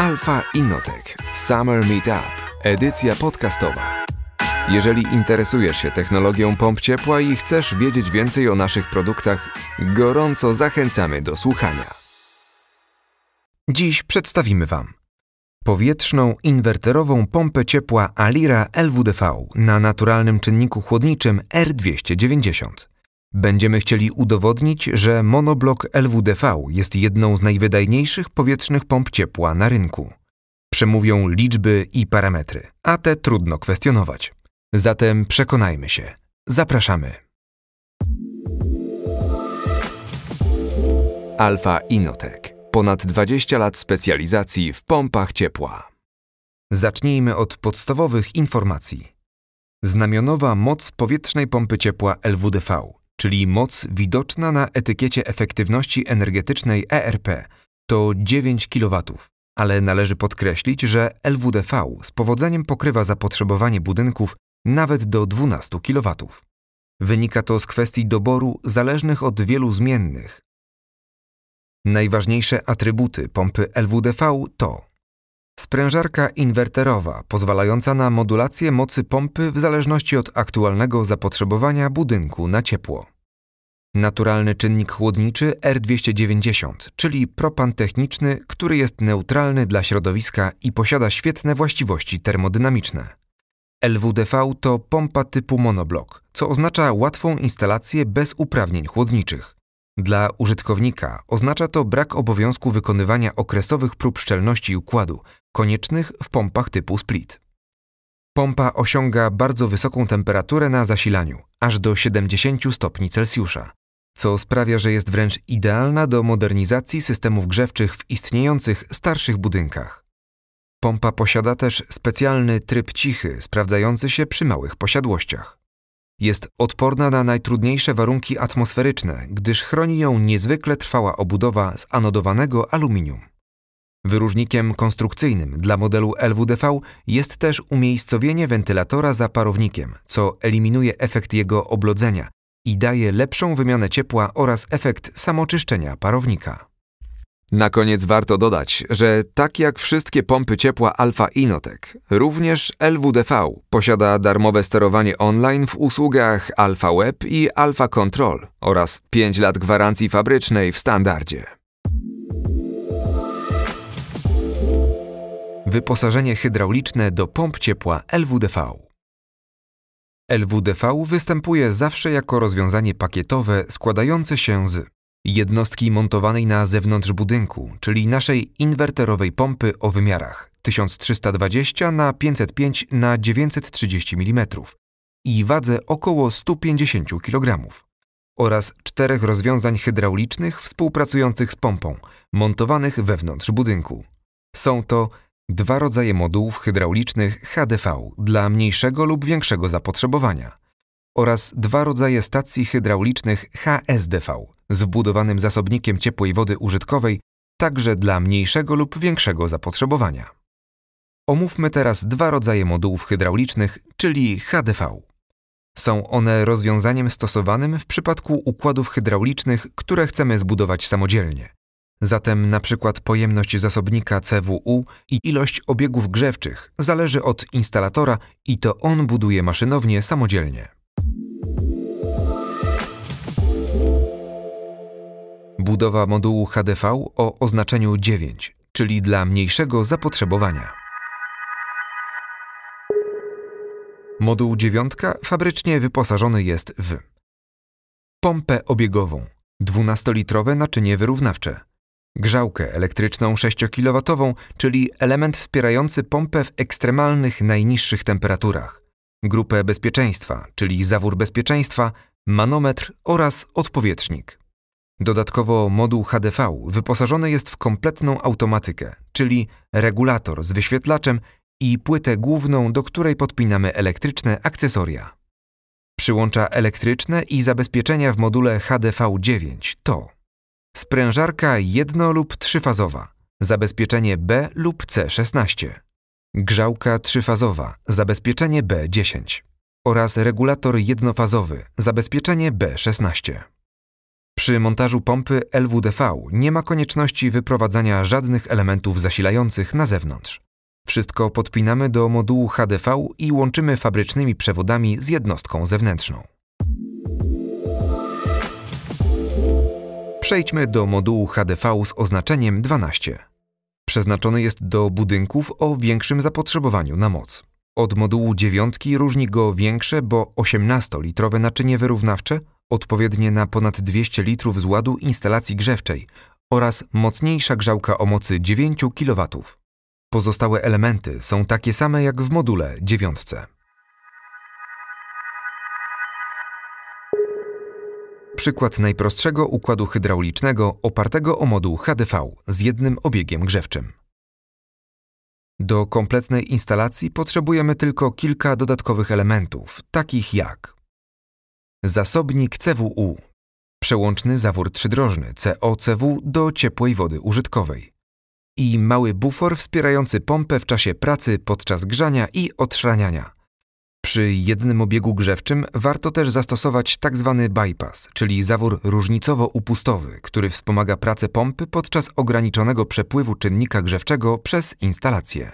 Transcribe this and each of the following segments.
Alfa Innotech Summer Meetup, edycja podcastowa. Jeżeli interesujesz się technologią pomp ciepła i chcesz wiedzieć więcej o naszych produktach, gorąco zachęcamy do słuchania. Dziś przedstawimy Wam powietrzną inwerterową pompę ciepła Alira LWDV na naturalnym czynniku chłodniczym R290. Będziemy chcieli udowodnić, że monoblok LWDV jest jedną z najwydajniejszych powietrznych pomp ciepła na rynku. Przemówią liczby i parametry, a te trudno kwestionować. Zatem przekonajmy się. Zapraszamy. Alfa Inotech. Ponad 20 lat specjalizacji w pompach ciepła. Zacznijmy od podstawowych informacji. Znamionowa moc powietrznej pompy ciepła LWDV czyli moc widoczna na etykiecie efektywności energetycznej ERP, to 9 kW, ale należy podkreślić, że LWDV z powodzeniem pokrywa zapotrzebowanie budynków nawet do 12 kW. Wynika to z kwestii doboru zależnych od wielu zmiennych. Najważniejsze atrybuty pompy LWDV to sprężarka inwerterowa pozwalająca na modulację mocy pompy w zależności od aktualnego zapotrzebowania budynku na ciepło. Naturalny czynnik chłodniczy R290, czyli propan techniczny, który jest neutralny dla środowiska i posiada świetne właściwości termodynamiczne. LWDV to pompa typu monoblok, co oznacza łatwą instalację bez uprawnień chłodniczych. Dla użytkownika oznacza to brak obowiązku wykonywania okresowych prób szczelności układu, koniecznych w pompach typu split. Pompa osiąga bardzo wysoką temperaturę na zasilaniu, aż do 70 stopni Celsjusza, co sprawia, że jest wręcz idealna do modernizacji systemów grzewczych w istniejących starszych budynkach. Pompa posiada też specjalny tryb cichy, sprawdzający się przy małych posiadłościach. Jest odporna na najtrudniejsze warunki atmosferyczne, gdyż chroni ją niezwykle trwała obudowa z anodowanego aluminium. Wyróżnikiem konstrukcyjnym dla modelu LWDV jest też umiejscowienie wentylatora za parownikiem, co eliminuje efekt jego oblodzenia i daje lepszą wymianę ciepła oraz efekt samoczyszczenia parownika. Na koniec warto dodać, że tak jak wszystkie pompy ciepła Alfa Inotech, również LWDV posiada darmowe sterowanie online w usługach Alfa Web i Alfa Control oraz 5 lat gwarancji fabrycznej w standardzie. Wyposażenie hydrauliczne do pomp ciepła LWDV. LWDV występuje zawsze jako rozwiązanie pakietowe składające się z jednostki montowanej na zewnątrz budynku, czyli naszej inwerterowej pompy o wymiarach 1320 na 505 na 930 mm i wadze około 150 kg oraz czterech rozwiązań hydraulicznych współpracujących z pompą, montowanych wewnątrz budynku. Są to dwa rodzaje modułów hydraulicznych HDV dla mniejszego lub większego zapotrzebowania oraz dwa rodzaje stacji hydraulicznych HSDV z wbudowanym zasobnikiem ciepłej wody użytkowej także dla mniejszego lub większego zapotrzebowania. Omówmy teraz dwa rodzaje modułów hydraulicznych, czyli HDV. Są one rozwiązaniem stosowanym w przypadku układów hydraulicznych, które chcemy zbudować samodzielnie. Zatem na przykład pojemność zasobnika CWU i ilość obiegów grzewczych zależy od instalatora i to on buduje maszynownię samodzielnie. Budowa modułu HDV o oznaczeniu 9, czyli dla mniejszego zapotrzebowania. Moduł 9 fabrycznie wyposażony jest w pompę obiegową, 12-litrowe naczynie wyrównawcze, grzałkę elektryczną 6 kW, czyli element wspierający pompę w ekstremalnych najniższych temperaturach, grupę bezpieczeństwa, czyli zawór bezpieczeństwa, manometr oraz odpowietrznik. Dodatkowo moduł HDV wyposażony jest w kompletną automatykę, czyli regulator z wyświetlaczem i płytę główną, do której podpinamy elektryczne akcesoria. Przyłącza elektryczne i zabezpieczenia w module HDV9 to sprężarka jedno- lub trzyfazowa, zabezpieczenie B lub C16, grzałka trzyfazowa, zabezpieczenie B10 oraz regulator jednofazowy, zabezpieczenie B16. Przy montażu pompy LWDV nie ma konieczności wyprowadzania żadnych elementów zasilających na zewnątrz. Wszystko podpinamy do modułu HDV i łączymy fabrycznymi przewodami z jednostką zewnętrzną. Przejdźmy do modułu HDV z oznaczeniem 12. Przeznaczony jest do budynków o większym zapotrzebowaniu na moc. Od modułu dziewiątki różni go większe, bo 18-litrowe naczynie wyrównawcze, odpowiednie na ponad 200 litrów z ładu instalacji grzewczej oraz mocniejsza grzałka o mocy 9 kW. Pozostałe elementy są takie same jak w module dziewiątce. Przykład najprostszego układu hydraulicznego opartego o moduł HDV z jednym obiegiem grzewczym. Do kompletnej instalacji potrzebujemy tylko kilka dodatkowych elementów, takich jak zasobnik CWU, przełączny zawór trzydrożny COCW do ciepłej wody użytkowej i mały bufor wspierający pompę w czasie pracy podczas grzania i otrzaniania. Przy jednym obiegu grzewczym warto też zastosować tzw. Tak bypass, czyli zawór różnicowo-upustowy, który wspomaga pracę pompy podczas ograniczonego przepływu czynnika grzewczego przez instalację.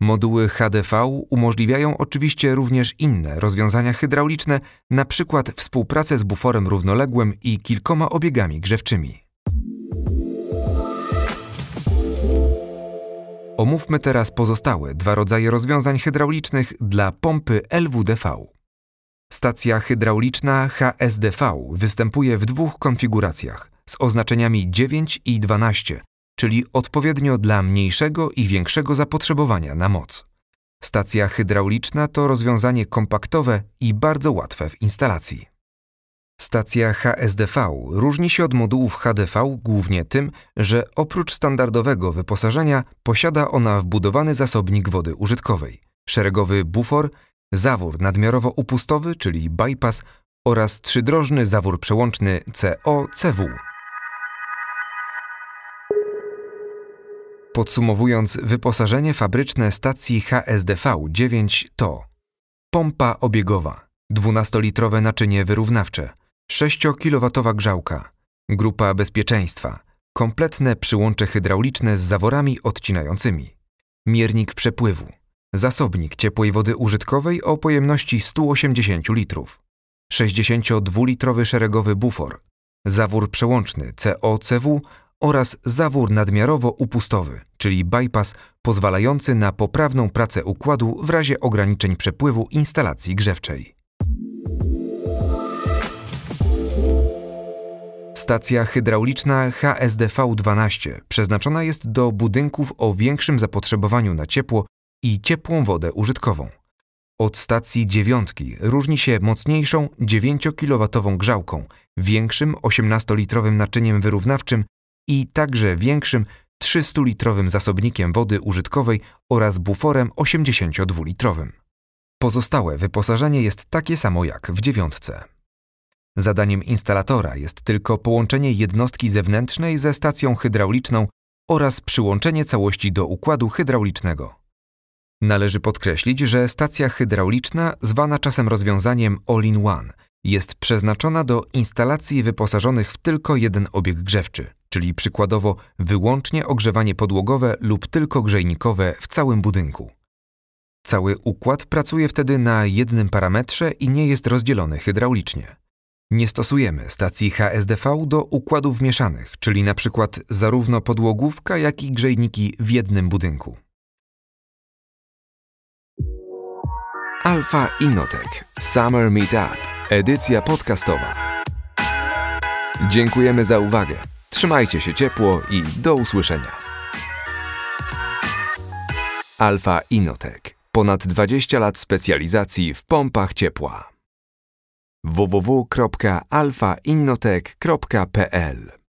Moduły HDV umożliwiają oczywiście również inne rozwiązania hydrauliczne, np. współpracę z buforem równoległym i kilkoma obiegami grzewczymi. Omówmy teraz pozostałe dwa rodzaje rozwiązań hydraulicznych dla pompy LWDV. Stacja hydrauliczna HSDV występuje w dwóch konfiguracjach z oznaczeniami 9 i 12, czyli odpowiednio dla mniejszego i większego zapotrzebowania na moc. Stacja hydrauliczna to rozwiązanie kompaktowe i bardzo łatwe w instalacji. Stacja HSDV różni się od modułów HDV głównie tym, że oprócz standardowego wyposażenia posiada ona wbudowany zasobnik wody użytkowej, szeregowy bufor, zawór nadmiarowo-upustowy, czyli bypass oraz trzydrożny zawór przełączny CO-CW. Podsumowując, wyposażenie fabryczne stacji HSDV-9 to pompa obiegowa, 12-litrowe naczynie wyrównawcze, 6-kW grzałka, grupa bezpieczeństwa, kompletne przyłącze hydrauliczne z zaworami odcinającymi, miernik przepływu, zasobnik ciepłej wody użytkowej o pojemności 180 litrów, 62-litrowy szeregowy bufor, zawór przełączny COCW oraz zawór nadmiarowo-upustowy, czyli bypass pozwalający na poprawną pracę układu w razie ograniczeń przepływu instalacji grzewczej. Stacja hydrauliczna HSDV-12 przeznaczona jest do budynków o większym zapotrzebowaniu na ciepło i ciepłą wodę użytkową. Od stacji dziewiątki różni się mocniejszą 9-kW grzałką, większym 18-litrowym naczyniem wyrównawczym i także większym 300-litrowym zasobnikiem wody użytkowej oraz buforem 82-litrowym. Pozostałe wyposażenie jest takie samo jak w dziewiątce. Zadaniem instalatora jest tylko połączenie jednostki zewnętrznej ze stacją hydrauliczną oraz przyłączenie całości do układu hydraulicznego. Należy podkreślić, że stacja hydrauliczna, zwana czasem rozwiązaniem all-in-one, jest przeznaczona do instalacji wyposażonych w tylko jeden obieg grzewczy, czyli przykładowo wyłącznie ogrzewanie podłogowe lub tylko grzejnikowe w całym budynku. Cały układ pracuje wtedy na jednym parametrze i nie jest rozdzielony hydraulicznie. Nie stosujemy stacji HSDV do układów mieszanych, czyli na przykład zarówno podłogówka, jak i grzejniki w jednym budynku. Alfa Innotech Summer Meetup, edycja podcastowa. Dziękujemy za uwagę. Trzymajcie się ciepło i do usłyszenia. Alfa Innotech. Ponad 20 lat specjalizacji w pompach ciepła www.alfainnotech.pl